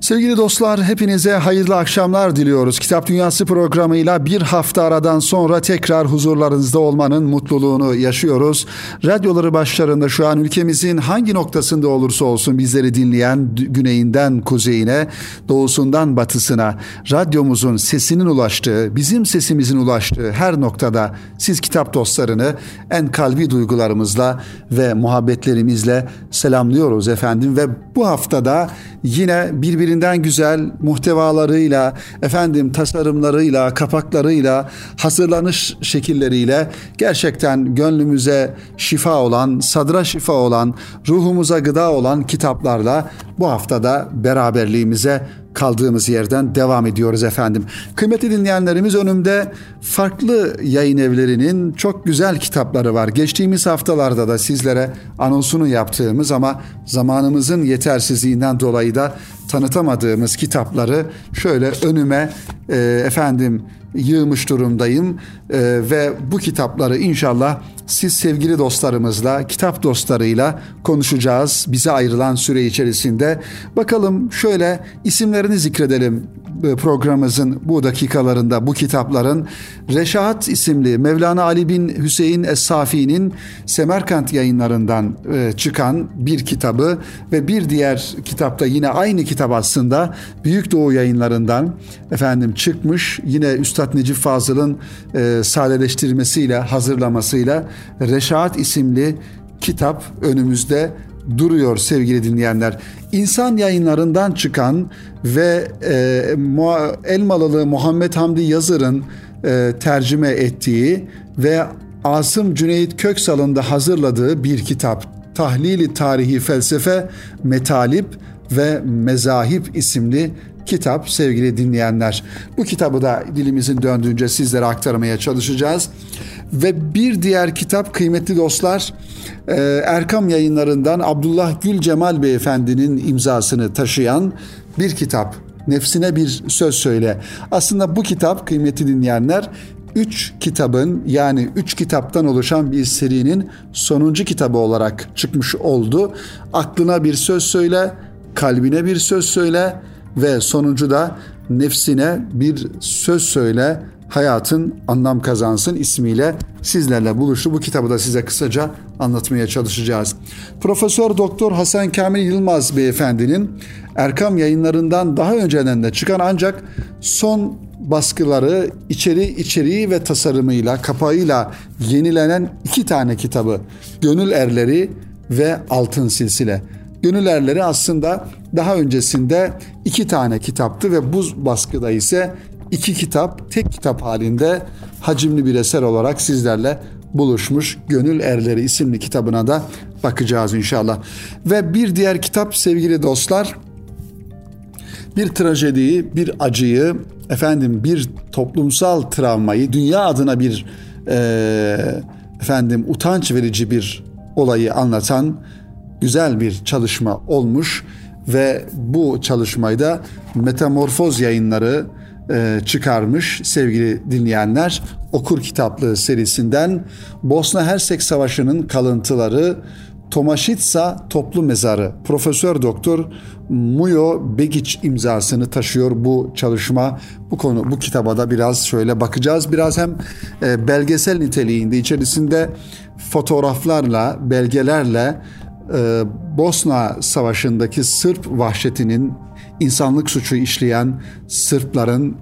Sevgili dostlar hepinize hayırlı akşamlar diliyoruz. Kitap Dünyası programıyla bir hafta aradan sonra tekrar huzurlarınızda olmanın mutluluğunu yaşıyoruz. Radyoları başlarında şu an ülkemizin hangi noktasında olursa olsun bizleri dinleyen güneyinden kuzeyine, doğusundan batısına radyomuzun sesinin ulaştığı, bizim sesimizin ulaştığı her noktada siz kitap dostlarını en kalbi duygularımızla ve muhabbetlerimizle selamlıyoruz efendim ve bu haftada yine birbirinden güzel muhtevalarıyla, efendim tasarımlarıyla, kapaklarıyla, hazırlanış şekilleriyle gerçekten gönlümüze şifa olan, sadra şifa olan, ruhumuza gıda olan kitaplarla bu haftada beraberliğimize kaldığımız yerden devam ediyoruz efendim. Kıymetli dinleyenlerimiz önümde farklı yayın evlerinin çok güzel kitapları var. Geçtiğimiz haftalarda da sizlere anonsunu yaptığımız ama zamanımızın yetersizliğinden dolayı da tanıtamadığımız kitapları şöyle önüme e, efendim yığmış durumdayım e, ve bu kitapları inşallah siz sevgili dostlarımızla, kitap dostlarıyla konuşacağız. Bize ayrılan süre içerisinde. Bakalım şöyle isimlerini zikredelim programımızın bu dakikalarında bu kitapların. Reşahat isimli Mevlana Ali bin Hüseyin Es-Safi'nin Semerkant yayınlarından e, çıkan bir kitabı ve bir diğer kitapta yine aynı kitap aslında Büyük Doğu yayınlarından efendim çıkmış. Yine Üstad Necip Fazıl'ın e, sadeleştirmesiyle hazırlamasıyla Reşahat isimli kitap önümüzde duruyor sevgili dinleyenler. İnsan yayınlarından çıkan ve e, Elmalılı Muhammed Hamdi Yazır'ın e, tercüme ettiği ve Asım Cüneyt Köksal'ın da hazırladığı bir kitap. Tahlili Tarihi Felsefe, Metalip ve Mezahip isimli kitap sevgili dinleyenler. Bu kitabı da dilimizin döndüğünce sizlere aktarmaya çalışacağız. Ve bir diğer kitap kıymetli dostlar e, Erkam yayınlarından Abdullah Gül Cemal Beyefendinin imzasını taşıyan bir kitap. Nefsine bir söz söyle. Aslında bu kitap kıymetli dinleyenler üç kitabın yani üç kitaptan oluşan bir serinin sonuncu kitabı olarak çıkmış oldu. Aklına bir söz söyle, kalbine bir söz söyle ve sonuncu da nefsine bir söz söyle hayatın anlam kazansın ismiyle sizlerle buluştu. Bu kitabı da size kısaca anlatmaya çalışacağız. Profesör Doktor Hasan Kamil Yılmaz beyefendinin Erkam yayınlarından daha önceden de çıkan ancak son baskıları içeri içeriği ve tasarımıyla kapağıyla yenilenen iki tane kitabı Gönül Erleri ve Altın Silsile. Gönül Erleri aslında daha öncesinde iki tane kitaptı ve bu baskıda ise iki kitap tek kitap halinde hacimli bir eser olarak sizlerle buluşmuş Gönül Erleri isimli kitabına da bakacağız inşallah. Ve bir diğer kitap sevgili dostlar bir trajediyi, bir acıyı, efendim bir toplumsal travmayı, dünya adına bir e, efendim utanç verici bir olayı anlatan güzel bir çalışma olmuş ve bu çalışmayı da Metamorfoz yayınları e, çıkarmış sevgili dinleyenler. Okur kitaplığı serisinden Bosna Hersek Savaşı'nın kalıntıları Tomaşitsa Toplu Mezarı Profesör Doktor Muyo Begiç imzasını taşıyor bu çalışma. Bu konu bu kitaba da biraz şöyle bakacağız. Biraz hem e, belgesel niteliğinde içerisinde fotoğraflarla, belgelerle e, Bosna Savaşı'ndaki Sırp vahşetinin insanlık suçu işleyen Sırpların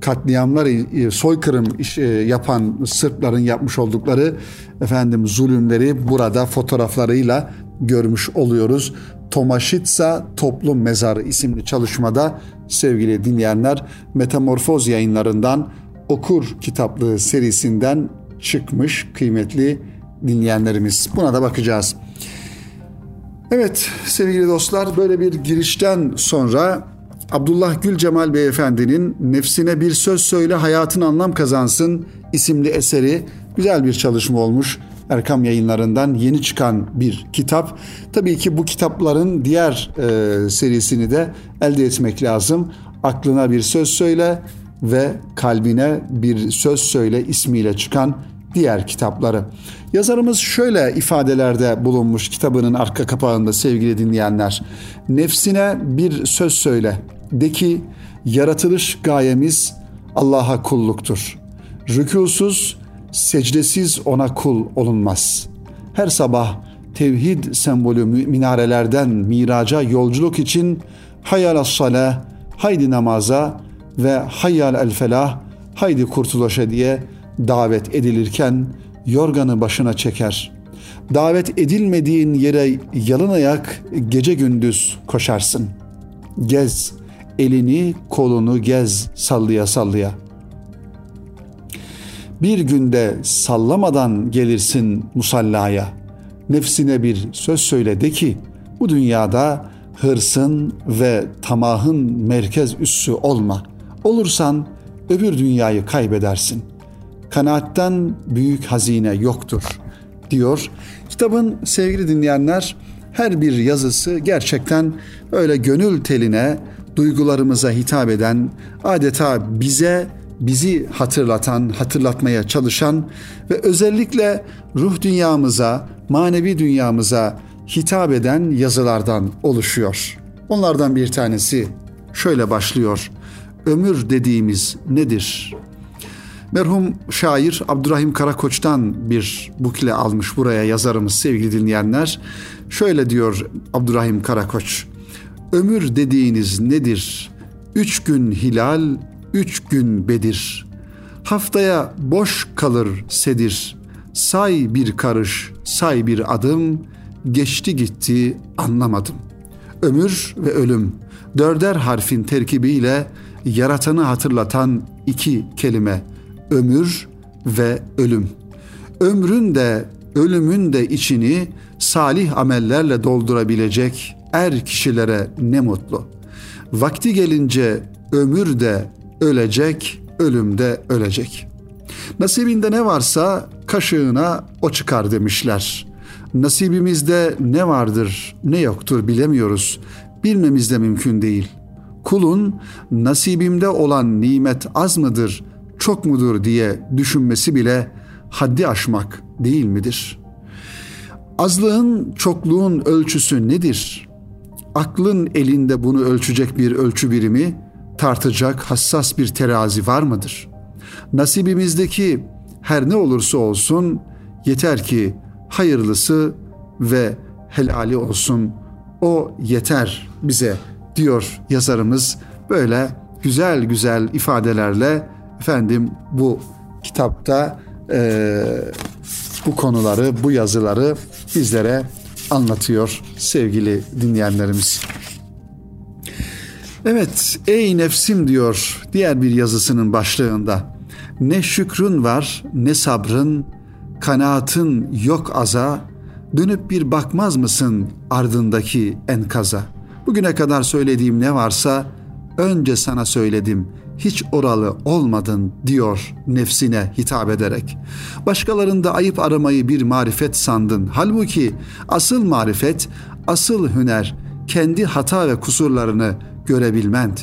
katliamlar e, soykırım e, yapan Sırpların yapmış oldukları efendim zulümleri burada fotoğraflarıyla görmüş oluyoruz. Tomaşitsa Toplum Mezarı isimli çalışmada sevgili dinleyenler Metamorfoz yayınlarından Okur kitaplığı serisinden çıkmış kıymetli dinleyenlerimiz. Buna da bakacağız. Evet sevgili dostlar böyle bir girişten sonra Abdullah Gül Cemal Beyefendi'nin Nefsine Bir Söz Söyle Hayatın Anlam Kazansın isimli eseri güzel bir çalışma olmuş. Erkam yayınlarından yeni çıkan bir kitap. Tabii ki bu kitapların diğer e, serisini de elde etmek lazım. Aklına bir söz söyle ve kalbine bir söz söyle ismiyle çıkan diğer kitapları. Yazarımız şöyle ifadelerde bulunmuş kitabının arka kapağında sevgili dinleyenler. Nefsine bir söz söyle. De ki yaratılış gayemiz Allah'a kulluktur. Rükusuz, secdesiz ona kul olunmaz. Her sabah tevhid sembolü minarelerden miraca yolculuk için hayal salah, haydi namaza ve hayyal el felah, haydi kurtuluşa diye davet edilirken yorganı başına çeker. Davet edilmediğin yere yalın ayak gece gündüz koşarsın. Gez, elini kolunu gez sallaya sallaya. Bir günde sallamadan gelirsin musallaya. Nefsine bir söz söyle de ki bu dünyada hırsın ve tamahın merkez üssü olma. Olursan öbür dünyayı kaybedersin. Kanaatten büyük hazine yoktur diyor. Kitabın sevgili dinleyenler her bir yazısı gerçekten öyle gönül teline, duygularımıza hitap eden, adeta bize bizi hatırlatan, hatırlatmaya çalışan ve özellikle ruh dünyamıza, manevi dünyamıza hitap eden yazılardan oluşuyor. Onlardan bir tanesi şöyle başlıyor. Ömür dediğimiz nedir? Merhum şair Abdurrahim Karakoç'tan bir bukle almış buraya yazarımız sevgili dinleyenler. Şöyle diyor Abdurrahim Karakoç. Ömür dediğiniz nedir? Üç gün hilal, üç gün bedir. Haftaya boş kalır sedir. Say bir karış, say bir adım. Geçti gitti anlamadım. Ömür ve ölüm dörder harfin terkibiyle yaratanı hatırlatan iki kelime ömür ve ölüm. Ömrün de ölümün de içini salih amellerle doldurabilecek er kişilere ne mutlu. Vakti gelince ömür de ölecek, ölüm de ölecek. Nasibinde ne varsa kaşığına o çıkar demişler. Nasibimizde ne vardır, ne yoktur bilemiyoruz. Bilmemiz de mümkün değil. Kulun nasibimde olan nimet az mıdır, çok mudur diye düşünmesi bile haddi aşmak değil midir? Azlığın, çokluğun ölçüsü nedir? Aklın elinde bunu ölçecek bir ölçü birimi, tartacak hassas bir terazi var mıdır? Nasibimizdeki her ne olursa olsun yeter ki hayırlısı ve helali olsun. O yeter bize diyor yazarımız böyle güzel güzel ifadelerle efendim bu kitapta e, bu konuları, bu yazıları bizlere anlatıyor sevgili dinleyenlerimiz. Evet, ey nefsim diyor diğer bir yazısının başlığında. Ne şükrün var, ne sabrın, kanaatın yok aza, dönüp bir bakmaz mısın ardındaki enkaza? Bugüne kadar söylediğim ne varsa önce sana söyledim hiç oralı olmadın diyor nefsine hitap ederek. Başkalarında ayıp aramayı bir marifet sandın. Halbuki asıl marifet, asıl hüner kendi hata ve kusurlarını görebilmend.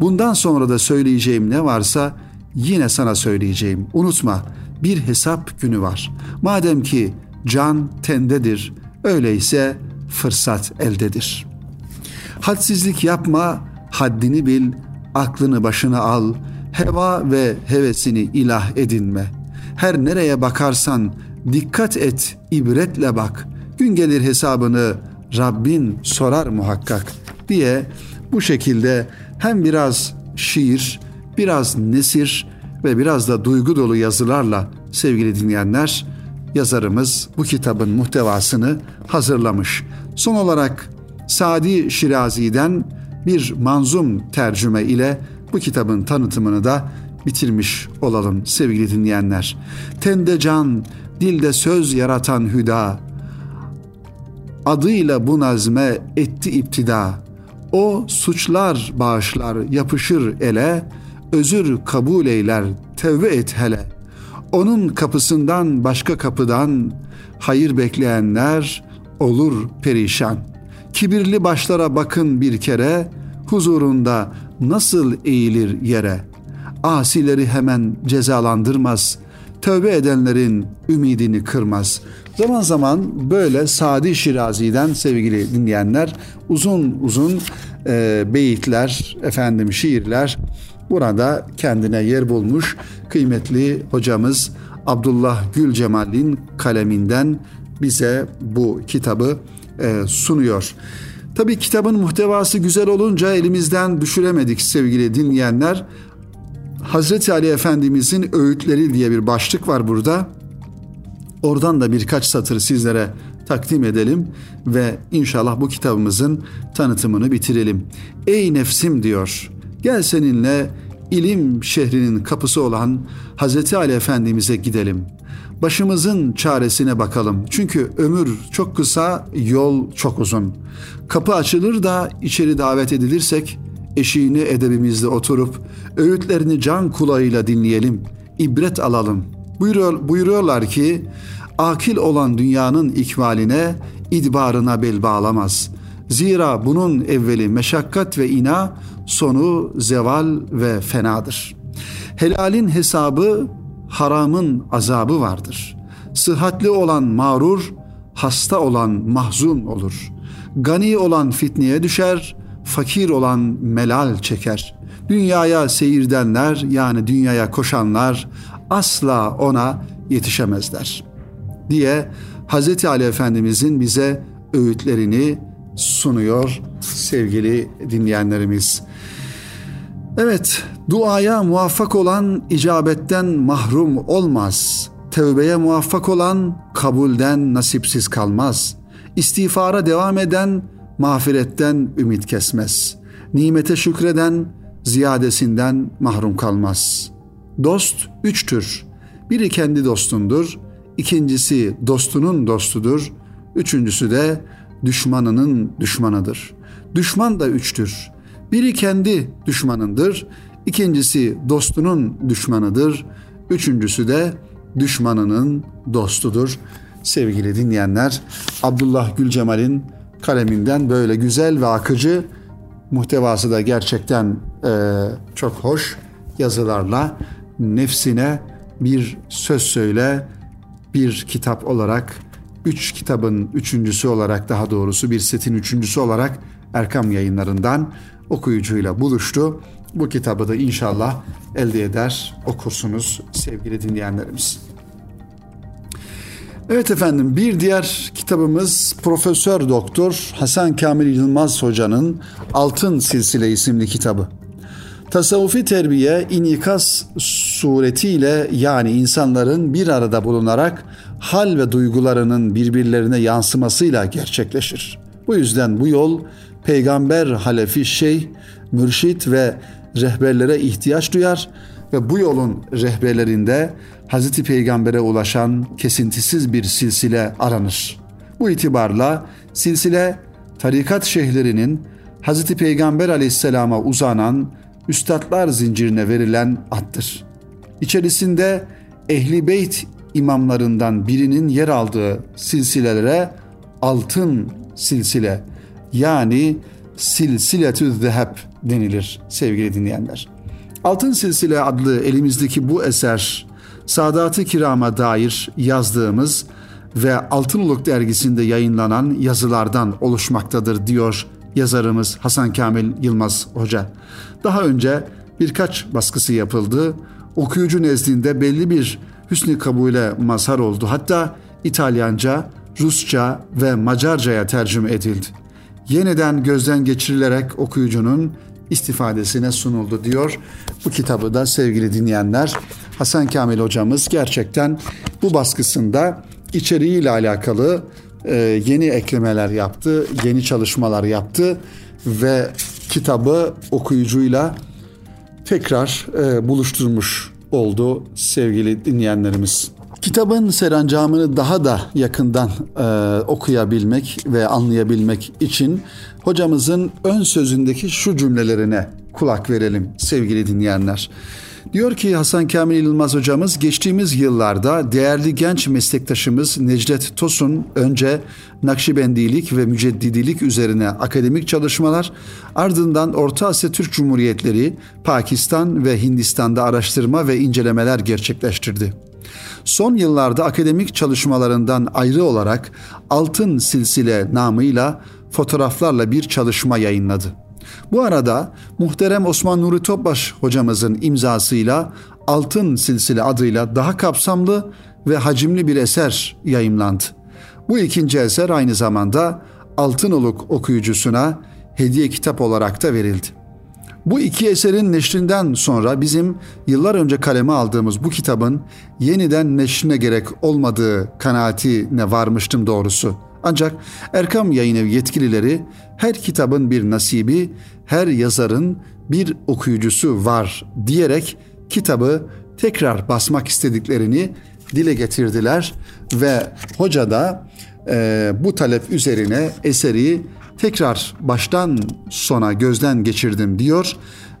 Bundan sonra da söyleyeceğim ne varsa yine sana söyleyeceğim. Unutma bir hesap günü var. Madem ki can tendedir, öyleyse fırsat eldedir. Hadsizlik yapma, haddini bil, aklını başına al, heva ve hevesini ilah edinme. Her nereye bakarsan dikkat et, ibretle bak. Gün gelir hesabını Rabbin sorar muhakkak diye bu şekilde hem biraz şiir, biraz nesir ve biraz da duygu dolu yazılarla sevgili dinleyenler yazarımız bu kitabın muhtevasını hazırlamış. Son olarak Sadi Şirazi'den bir manzum tercüme ile bu kitabın tanıtımını da bitirmiş olalım sevgili dinleyenler. Tende can, dilde söz yaratan hüda, adıyla bu nazme etti iptida. O suçlar bağışlar yapışır ele, özür kabul eyler tevbe et hele. Onun kapısından başka kapıdan hayır bekleyenler olur perişan. Kibirli başlara bakın bir kere, huzurunda nasıl eğilir yere. Asileri hemen cezalandırmaz, tövbe edenlerin ümidini kırmaz. Zaman zaman böyle Sadi Şirazi'den sevgili dinleyenler uzun uzun e, beyitler, efendim şiirler burada kendine yer bulmuş kıymetli hocamız Abdullah Gül Cemal'in kaleminden bize bu kitabı e, sunuyor. Tabi kitabın muhtevası güzel olunca elimizden düşüremedik sevgili dinleyenler. Hazreti Ali Efendimizin öğütleri diye bir başlık var burada. Oradan da birkaç satır sizlere takdim edelim ve inşallah bu kitabımızın tanıtımını bitirelim. Ey nefsim diyor. Gel seninle ilim şehrinin kapısı olan Hazreti Ali Efendimiz'e gidelim. Başımızın çaresine bakalım. Çünkü ömür çok kısa, yol çok uzun. Kapı açılır da içeri davet edilirsek eşiğini edebimizde oturup öğütlerini can kulağıyla dinleyelim, ibret alalım. Buyuruyor, buyuruyorlar ki akil olan dünyanın ikmaline, idbarına bel bağlamaz. Zira bunun evveli meşakkat ve ina, sonu zeval ve fenadır. Helalin hesabı, haramın azabı vardır. Sıhhatli olan mağrur, hasta olan mahzun olur. Gani olan fitneye düşer, fakir olan melal çeker. Dünyaya seyirdenler yani dünyaya koşanlar asla ona yetişemezler diye Hz. Ali Efendimizin bize öğütlerini sunuyor sevgili dinleyenlerimiz. Evet, duaya muvaffak olan icabetten mahrum olmaz. Tevbeye muvaffak olan kabulden nasipsiz kalmaz. İstiğfara devam eden mağfiretten ümit kesmez. Nimete şükreden ziyadesinden mahrum kalmaz. Dost üçtür. Biri kendi dostundur, ikincisi dostunun dostudur, üçüncüsü de düşmanının düşmanıdır. Düşman da üçtür. Biri kendi düşmanındır, ikincisi dostunun düşmanıdır, üçüncüsü de düşmanının dostudur. Sevgili dinleyenler, Abdullah Gülcemal'in kaleminden böyle güzel ve akıcı muhtevası da gerçekten e, çok hoş yazılarla nefsine bir söz söyle bir kitap olarak üç kitabın üçüncüsü olarak daha doğrusu bir setin üçüncüsü olarak Erkam yayınlarından okuyucuyla buluştu. Bu kitabı da inşallah elde eder okursunuz sevgili dinleyenlerimiz. Evet efendim bir diğer kitabımız Profesör Doktor Hasan Kamil Yılmaz Hoca'nın Altın Silsile isimli kitabı. Tasavvufi terbiye inikas suretiyle yani insanların bir arada bulunarak hal ve duygularının birbirlerine yansımasıyla gerçekleşir. Bu yüzden bu yol peygamber halefi şey, mürşit ve rehberlere ihtiyaç duyar ve bu yolun rehberlerinde Hazreti Peygamber'e ulaşan kesintisiz bir silsile aranır. Bu itibarla silsile tarikat şeyhlerinin Hazreti Peygamber aleyhisselama uzanan üstadlar zincirine verilen attır. İçerisinde Ehli Beyt imamlarından birinin yer aldığı silsilelere altın silsile yani silsiletü zeheb denilir sevgili dinleyenler. Altın Silsile adlı elimizdeki bu eser Sadat-ı Kiram'a dair yazdığımız ve Altınoluk dergisinde yayınlanan yazılardan oluşmaktadır diyor yazarımız Hasan Kamil Yılmaz Hoca. Daha önce birkaç baskısı yapıldı. Okuyucu nezdinde belli bir hüsnü kabule mazhar oldu. Hatta İtalyanca, Rusça ve Macarca'ya tercüme edildi. Yeniden gözden geçirilerek okuyucunun istifadesine sunuldu diyor. Bu kitabı da sevgili dinleyenler Hasan Kamil hocamız gerçekten bu baskısında içeriğiyle alakalı e, yeni eklemeler yaptı, yeni çalışmalar yaptı ve kitabı okuyucuyla tekrar e, buluşturmuş oldu sevgili dinleyenlerimiz. Kitabın serancamını daha da yakından e, okuyabilmek ve anlayabilmek için hocamızın ön sözündeki şu cümlelerine kulak verelim sevgili dinleyenler. Diyor ki Hasan Kamil Yılmaz hocamız geçtiğimiz yıllarda değerli genç meslektaşımız Necdet Tosun önce Nakşibendilik ve Müceddidilik üzerine akademik çalışmalar ardından Orta Asya Türk Cumhuriyetleri, Pakistan ve Hindistan'da araştırma ve incelemeler gerçekleştirdi. Son yıllarda akademik çalışmalarından ayrı olarak Altın Silsile namıyla fotoğraflarla bir çalışma yayınladı. Bu arada muhterem Osman Nuri Topbaş hocamızın imzasıyla Altın Silsile adıyla daha kapsamlı ve hacimli bir eser yayımlandı. Bu ikinci eser aynı zamanda Altınoluk okuyucusuna hediye kitap olarak da verildi. Bu iki eserin neşrinden sonra bizim yıllar önce kaleme aldığımız bu kitabın yeniden neşrine gerek olmadığı kanaatine varmıştım doğrusu. Ancak Erkam Yayınevi yetkilileri her kitabın bir nasibi, her yazarın bir okuyucusu var diyerek kitabı tekrar basmak istediklerini dile getirdiler ve hoca da e, bu talep üzerine eseri tekrar baştan sona gözden geçirdim diyor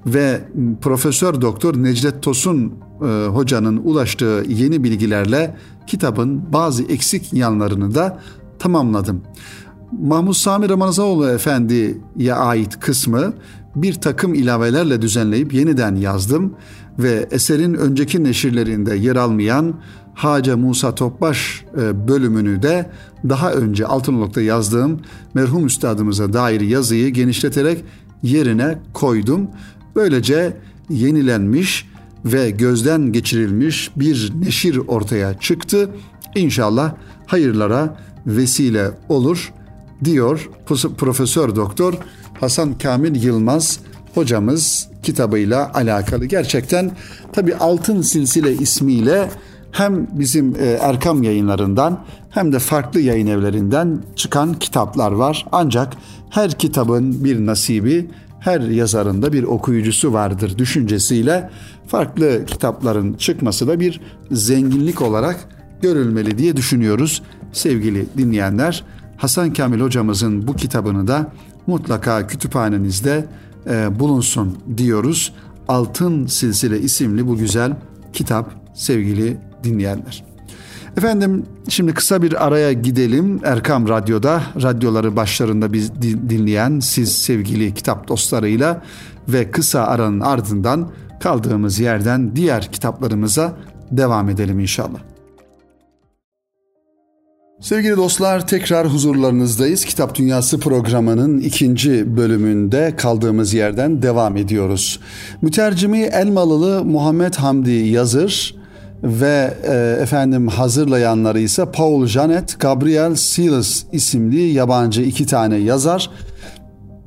ve Profesör Doktor Necdet Tosun e, hocanın ulaştığı yeni bilgilerle kitabın bazı eksik yanlarını da tamamladım. Mahmut Sami Ramazanoğlu Efendi'ye ait kısmı bir takım ilavelerle düzenleyip yeniden yazdım ve eserin önceki neşirlerinde yer almayan Hace Musa Topbaş e, bölümünü de daha önce Altınoluk'ta yazdığım merhum üstadımıza dair yazıyı genişleterek yerine koydum. Böylece yenilenmiş ve gözden geçirilmiş bir neşir ortaya çıktı. İnşallah hayırlara vesile olur diyor Profesör Doktor Hasan Kamil Yılmaz hocamız kitabıyla alakalı. Gerçekten tabi Altın Silsile ismiyle hem bizim e, Erkam yayınlarından hem de farklı yayın evlerinden çıkan kitaplar var. Ancak her kitabın bir nasibi, her yazarında bir okuyucusu vardır düşüncesiyle farklı kitapların çıkması da bir zenginlik olarak görülmeli diye düşünüyoruz sevgili dinleyenler. Hasan Kamil hocamızın bu kitabını da mutlaka kütüphanenizde e, bulunsun diyoruz. Altın Silsile isimli bu güzel kitap sevgili dinleyenler. Efendim şimdi kısa bir araya gidelim. Erkam Radyo'da radyoları başlarında biz dinleyen siz sevgili kitap dostlarıyla ve kısa aranın ardından kaldığımız yerden diğer kitaplarımıza devam edelim inşallah. Sevgili dostlar tekrar huzurlarınızdayız. Kitap Dünyası programının ikinci bölümünde kaldığımız yerden devam ediyoruz. Mütercimi Elmalılı Muhammed Hamdi Yazır ve e, efendim hazırlayanları ise Paul Janet, Gabriel Silas isimli yabancı iki tane yazar.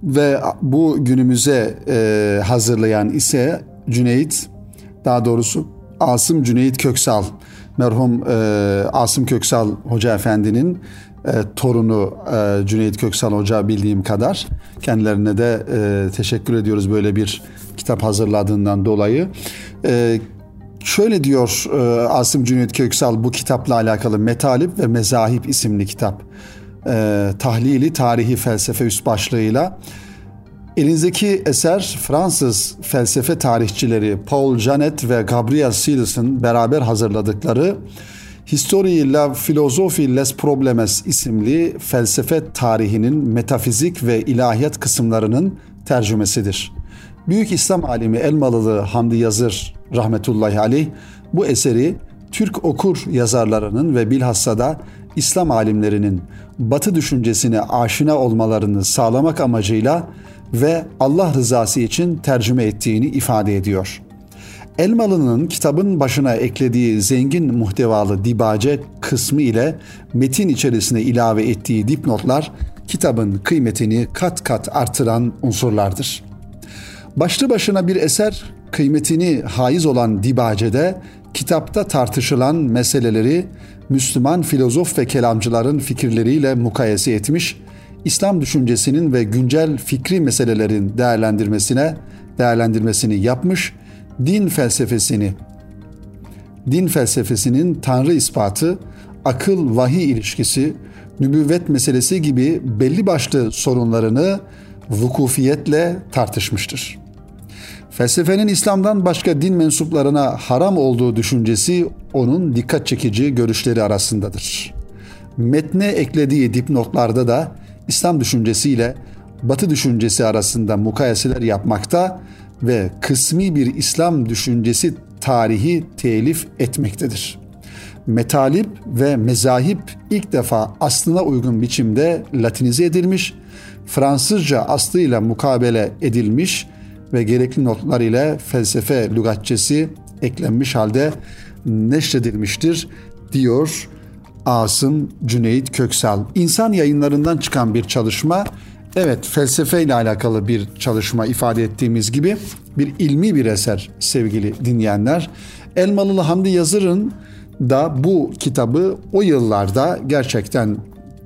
Ve bu günümüze e, hazırlayan ise Cüneyt daha doğrusu Asım Cüneyt Köksal. Merhum e, Asım Köksal Hoca Efendi'nin e, torunu e, Cüneyt Köksal Hoca bildiğim kadar. Kendilerine de e, teşekkür ediyoruz böyle bir kitap hazırladığından dolayı. E, şöyle diyor e, Asım Cüneyt Köksal bu kitapla alakalı Metalip ve Mezahip isimli kitap. E, tahlili tarihi felsefe üst başlığıyla Elinizdeki eser Fransız felsefe tarihçileri Paul Janet ve Gabriel Silas'ın beraber hazırladıkları Historie la philosophie les problemes isimli felsefe tarihinin metafizik ve ilahiyat kısımlarının tercümesidir. Büyük İslam alimi Elmalılı Hamdi Yazır rahmetullahi aleyh bu eseri Türk okur yazarlarının ve bilhassa da İslam alimlerinin Batı düşüncesine aşina olmalarını sağlamak amacıyla ve Allah rızası için tercüme ettiğini ifade ediyor. Elmalı'nın kitabın başına eklediği zengin muhtevalı dibace kısmı ile metin içerisine ilave ettiği dipnotlar kitabın kıymetini kat kat artıran unsurlardır. Başlı başına bir eser kıymetini haiz olan dibacede kitapta tartışılan meseleleri Müslüman filozof ve kelamcıların fikirleriyle mukayese etmiş İslam düşüncesinin ve güncel fikri meselelerin değerlendirmesine değerlendirmesini yapmış, din felsefesini din felsefesinin tanrı ispatı, akıl vahiy ilişkisi, nübüvvet meselesi gibi belli başlı sorunlarını vukufiyetle tartışmıştır. Felsefenin İslam'dan başka din mensuplarına haram olduğu düşüncesi onun dikkat çekici görüşleri arasındadır. Metne eklediği dipnotlarda da İslam düşüncesiyle Batı düşüncesi arasında mukayeseler yapmakta ve kısmi bir İslam düşüncesi tarihi telif etmektedir. metalip ve mezahip ilk defa aslına uygun biçimde latinize edilmiş, Fransızca aslıyla mukabele edilmiş gerekli notlar ile felsefe lügatçesi eklenmiş halde neşredilmiştir diyor Asım Cüneyt Köksal. İnsan yayınlarından çıkan bir çalışma Evet felsefe ile alakalı bir çalışma ifade ettiğimiz gibi bir ilmi bir eser sevgili dinleyenler. Elmalılı Hamdi Yazır'ın da bu kitabı o yıllarda gerçekten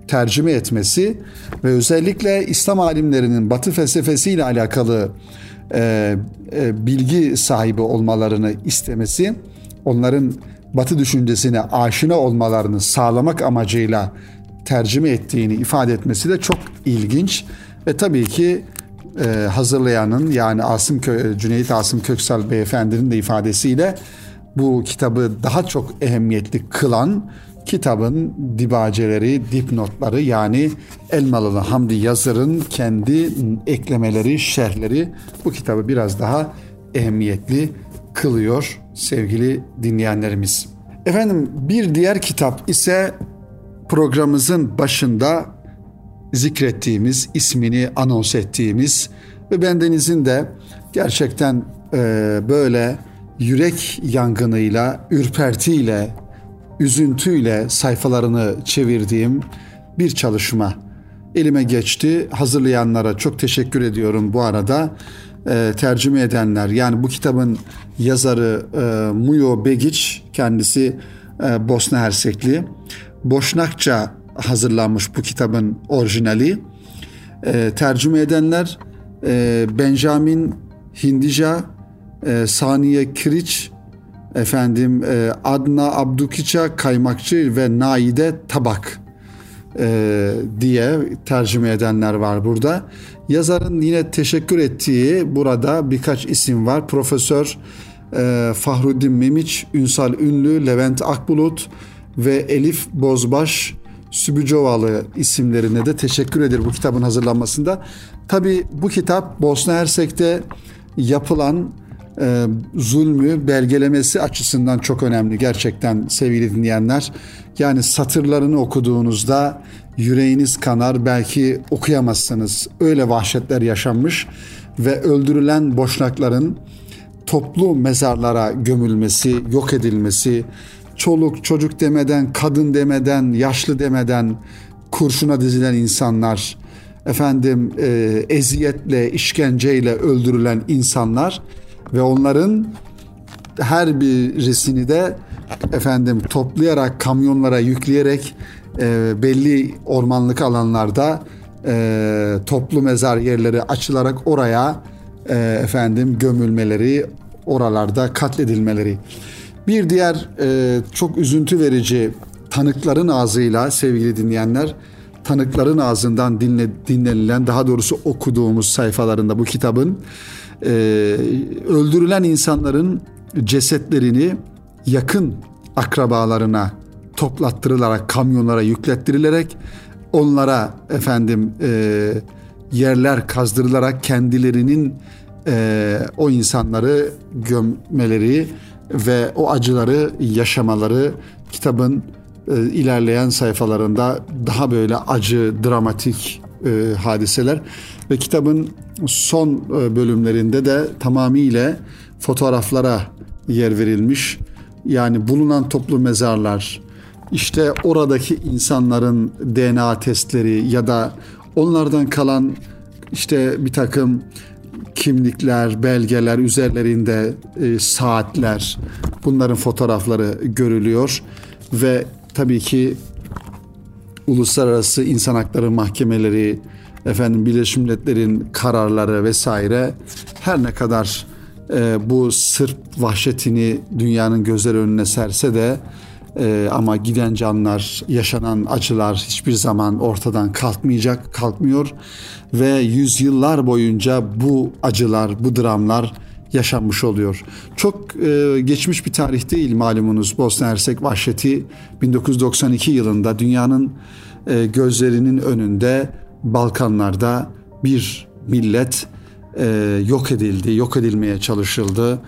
tercüme etmesi ve özellikle İslam alimlerinin Batı felsefesiyle alakalı e, e, bilgi sahibi olmalarını istemesi, onların Batı düşüncesine aşina olmalarını sağlamak amacıyla tercüme ettiğini ifade etmesi de çok ilginç. Ve tabii ki e, hazırlayanın yani Asım Kö Cüneyt Asım Köksal beyefendinin de ifadesiyle bu kitabı daha çok ehemmiyetli kılan kitabın dibaceleri, dipnotları yani Elmalılı Hamdi Yazır'ın kendi eklemeleri, şerhleri bu kitabı biraz daha ehemmiyetli kılıyor sevgili dinleyenlerimiz. Efendim bir diğer kitap ise programımızın başında zikrettiğimiz, ismini anons ettiğimiz ve bendenizin de gerçekten e, böyle yürek yangınıyla, ürpertiyle, üzüntüyle sayfalarını çevirdiğim bir çalışma elime geçti. Hazırlayanlara çok teşekkür ediyorum bu arada. E, tercüme edenler yani bu kitabın yazarı e, Muyo Begiç kendisi e, Bosna Hersekli. Boşnakça hazırlanmış bu kitabın orijinali. E, tercüme edenler e, Benjamin Hindija, e, Saniye Kiriç, efendim e, Adna Abdukiça Kaymakçı ve Naide Tabak e, diye tercüme edenler var burada. Yazarın yine teşekkür ettiği burada birkaç isim var. Profesör e, Fahruddin Memiç, Ünsal Ünlü, Levent Akbulut ve Elif Bozbaş Sübücovalı isimlerine de teşekkür eder bu kitabın hazırlanmasında. Tabi bu kitap Bosna Hersek'te yapılan e, zulmü belgelemesi açısından çok önemli gerçekten sevgili dinleyenler. Yani satırlarını okuduğunuzda yüreğiniz kanar belki okuyamazsınız. Öyle vahşetler yaşanmış ve öldürülen boşnakların toplu mezarlara gömülmesi, yok edilmesi, çoluk çocuk demeden, kadın demeden, yaşlı demeden kurşuna dizilen insanlar, efendim e, eziyetle, işkenceyle öldürülen insanlar ve onların her birisini de efendim toplayarak kamyonlara yükleyerek e, belli ormanlık alanlarda e, toplu mezar yerleri açılarak oraya e, efendim gömülmeleri, oralarda katledilmeleri. Bir diğer e, çok üzüntü verici tanıkların ağzıyla sevgili dinleyenler, tanıkların ağzından dinle, dinlenilen daha doğrusu okuduğumuz sayfalarında bu kitabın e, öldürülen insanların cesetlerini yakın akrabalarına toplattırılarak kamyonlara yüklettirilerek onlara efendim e, yerler kazdırılarak kendilerinin e, o insanları gömmeleri ve o acıları yaşamaları kitabın e, ilerleyen sayfalarında daha böyle acı, dramatik e, hadiseler ve kitabın son e, bölümlerinde de tamamıyla fotoğraflara yer verilmiş. Yani bulunan toplu mezarlar, işte oradaki insanların DNA testleri ya da onlardan kalan işte bir takım kimlikler, belgeler üzerlerinde e, saatler bunların fotoğrafları görülüyor ve tabii ki uluslararası insan hakları mahkemeleri, efendim Birleşmiş Milletler'in kararları vesaire her ne kadar e, bu Sırp vahşetini dünyanın gözleri önüne serse de e, ama giden canlar, yaşanan acılar hiçbir zaman ortadan kalkmayacak, kalkmıyor ve yüzyıllar boyunca bu acılar, bu dramlar yaşanmış oluyor. Çok e, geçmiş bir tarih değil malumunuz Bosna Hersek vahşeti 1992 yılında dünyanın e, gözlerinin önünde Balkanlarda bir millet e, yok edildi, yok edilmeye çalışıldı.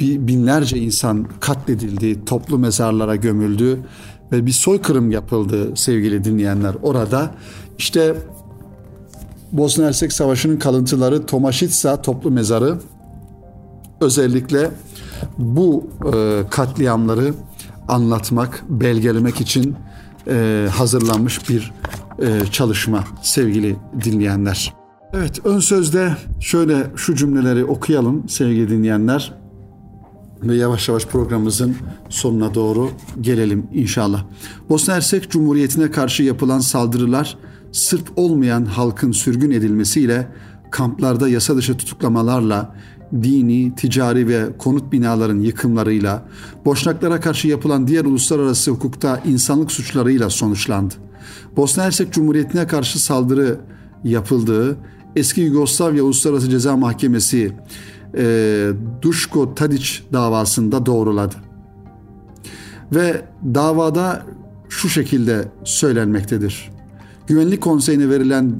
Binlerce insan katledildi, toplu mezarlara gömüldü ve bir soykırım yapıldı sevgili dinleyenler orada. İşte Bosna Hersek Savaşı'nın kalıntıları Tomaşitsa toplu mezarı özellikle bu e, katliamları anlatmak, belgelemek için e, hazırlanmış bir çalışma sevgili dinleyenler. Evet ön sözde şöyle şu cümleleri okuyalım sevgili dinleyenler ve yavaş yavaş programımızın sonuna doğru gelelim inşallah. Bosna Hersek Cumhuriyeti'ne karşı yapılan saldırılar Sırp olmayan halkın sürgün edilmesiyle kamplarda yasa dışı tutuklamalarla dini, ticari ve konut binaların yıkımlarıyla, Boşnaklara karşı yapılan diğer uluslararası hukukta insanlık suçlarıyla sonuçlandı. Bosna Hersek Cumhuriyeti'ne karşı saldırı yapıldığı eski Yugoslavya Uluslararası Ceza Mahkemesi e, Duşko Tadic davasında doğruladı. Ve davada şu şekilde söylenmektedir. Güvenlik Konseyi'ne verilen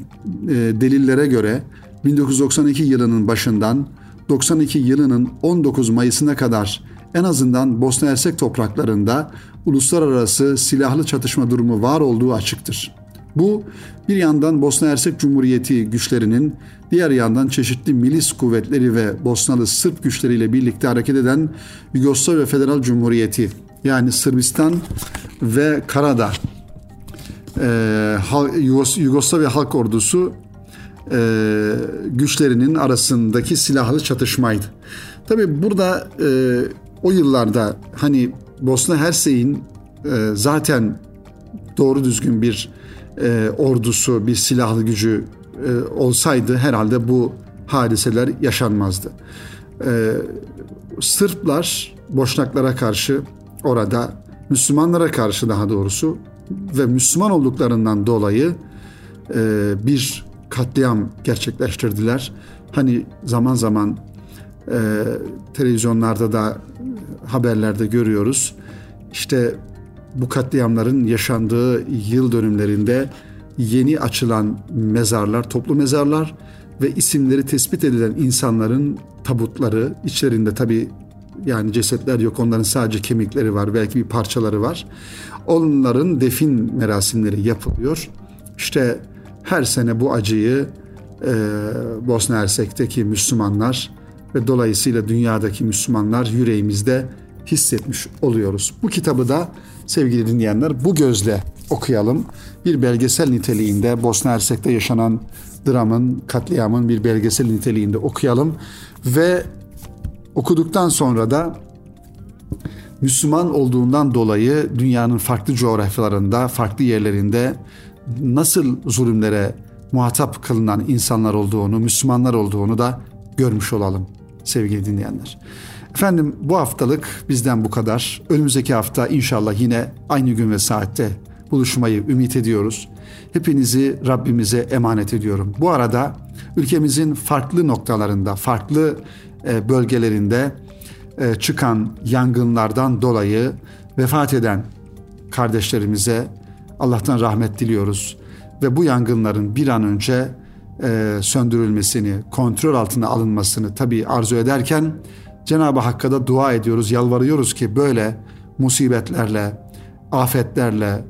e, delillere göre 1992 yılının başından 92 yılının 19 Mayıs'ına kadar en azından Bosna Hersek topraklarında uluslararası silahlı çatışma durumu var olduğu açıktır. Bu bir yandan Bosna Hersek Cumhuriyeti güçlerinin, diğer yandan çeşitli milis kuvvetleri ve Bosnalı Sırp güçleriyle birlikte hareket eden Yugoslavya Federal Cumhuriyeti yani Sırbistan ve Karadağ e, Yugoslavya Halk Ordusu e, güçlerinin arasındaki silahlı çatışmaydı. Tabi burada e, o yıllarda hani Bosna Hersek'in e, zaten doğru düzgün bir e, ordusu, bir silahlı gücü e, olsaydı herhalde bu hadiseler yaşanmazdı. E, Sırplar Boşnaklara karşı orada Müslümanlara karşı daha doğrusu ve Müslüman olduklarından dolayı e, bir katliam gerçekleştirdiler. Hani zaman zaman e, televizyonlarda da haberlerde görüyoruz. İşte bu katliamların yaşandığı yıl dönümlerinde yeni açılan mezarlar, toplu mezarlar ve isimleri tespit edilen insanların tabutları, içlerinde tabi yani cesetler yok onların sadece kemikleri var belki bir parçaları var. Onların defin merasimleri yapılıyor. İşte her sene bu acıyı e, Bosna Hersek'teki Müslümanlar ve dolayısıyla dünyadaki Müslümanlar yüreğimizde hissetmiş oluyoruz. Bu kitabı da sevgili dinleyenler bu gözle okuyalım. Bir belgesel niteliğinde Bosna Hersek'te yaşanan dramın, katliamın bir belgesel niteliğinde okuyalım ve okuduktan sonra da Müslüman olduğundan dolayı dünyanın farklı coğrafyalarında, farklı yerlerinde nasıl zulümlere muhatap kılınan insanlar olduğunu, Müslümanlar olduğunu da görmüş olalım sevgili dinleyenler. Efendim bu haftalık bizden bu kadar. Önümüzdeki hafta inşallah yine aynı gün ve saatte buluşmayı ümit ediyoruz. Hepinizi Rabbimize emanet ediyorum. Bu arada ülkemizin farklı noktalarında, farklı e, bölgelerinde e, çıkan yangınlardan dolayı vefat eden kardeşlerimize Allah'tan rahmet diliyoruz ve bu yangınların bir an önce e, söndürülmesini, kontrol altına alınmasını tabii arzu ederken Cenab-ı Hakk'a da dua ediyoruz, yalvarıyoruz ki böyle musibetlerle, afetlerle,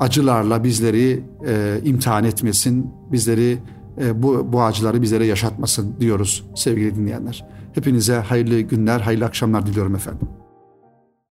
acılarla bizleri e, imtihan etmesin, bizleri e, bu, bu acıları bizlere yaşatmasın diyoruz sevgili dinleyenler. Hepinize hayırlı günler, hayırlı akşamlar diliyorum efendim.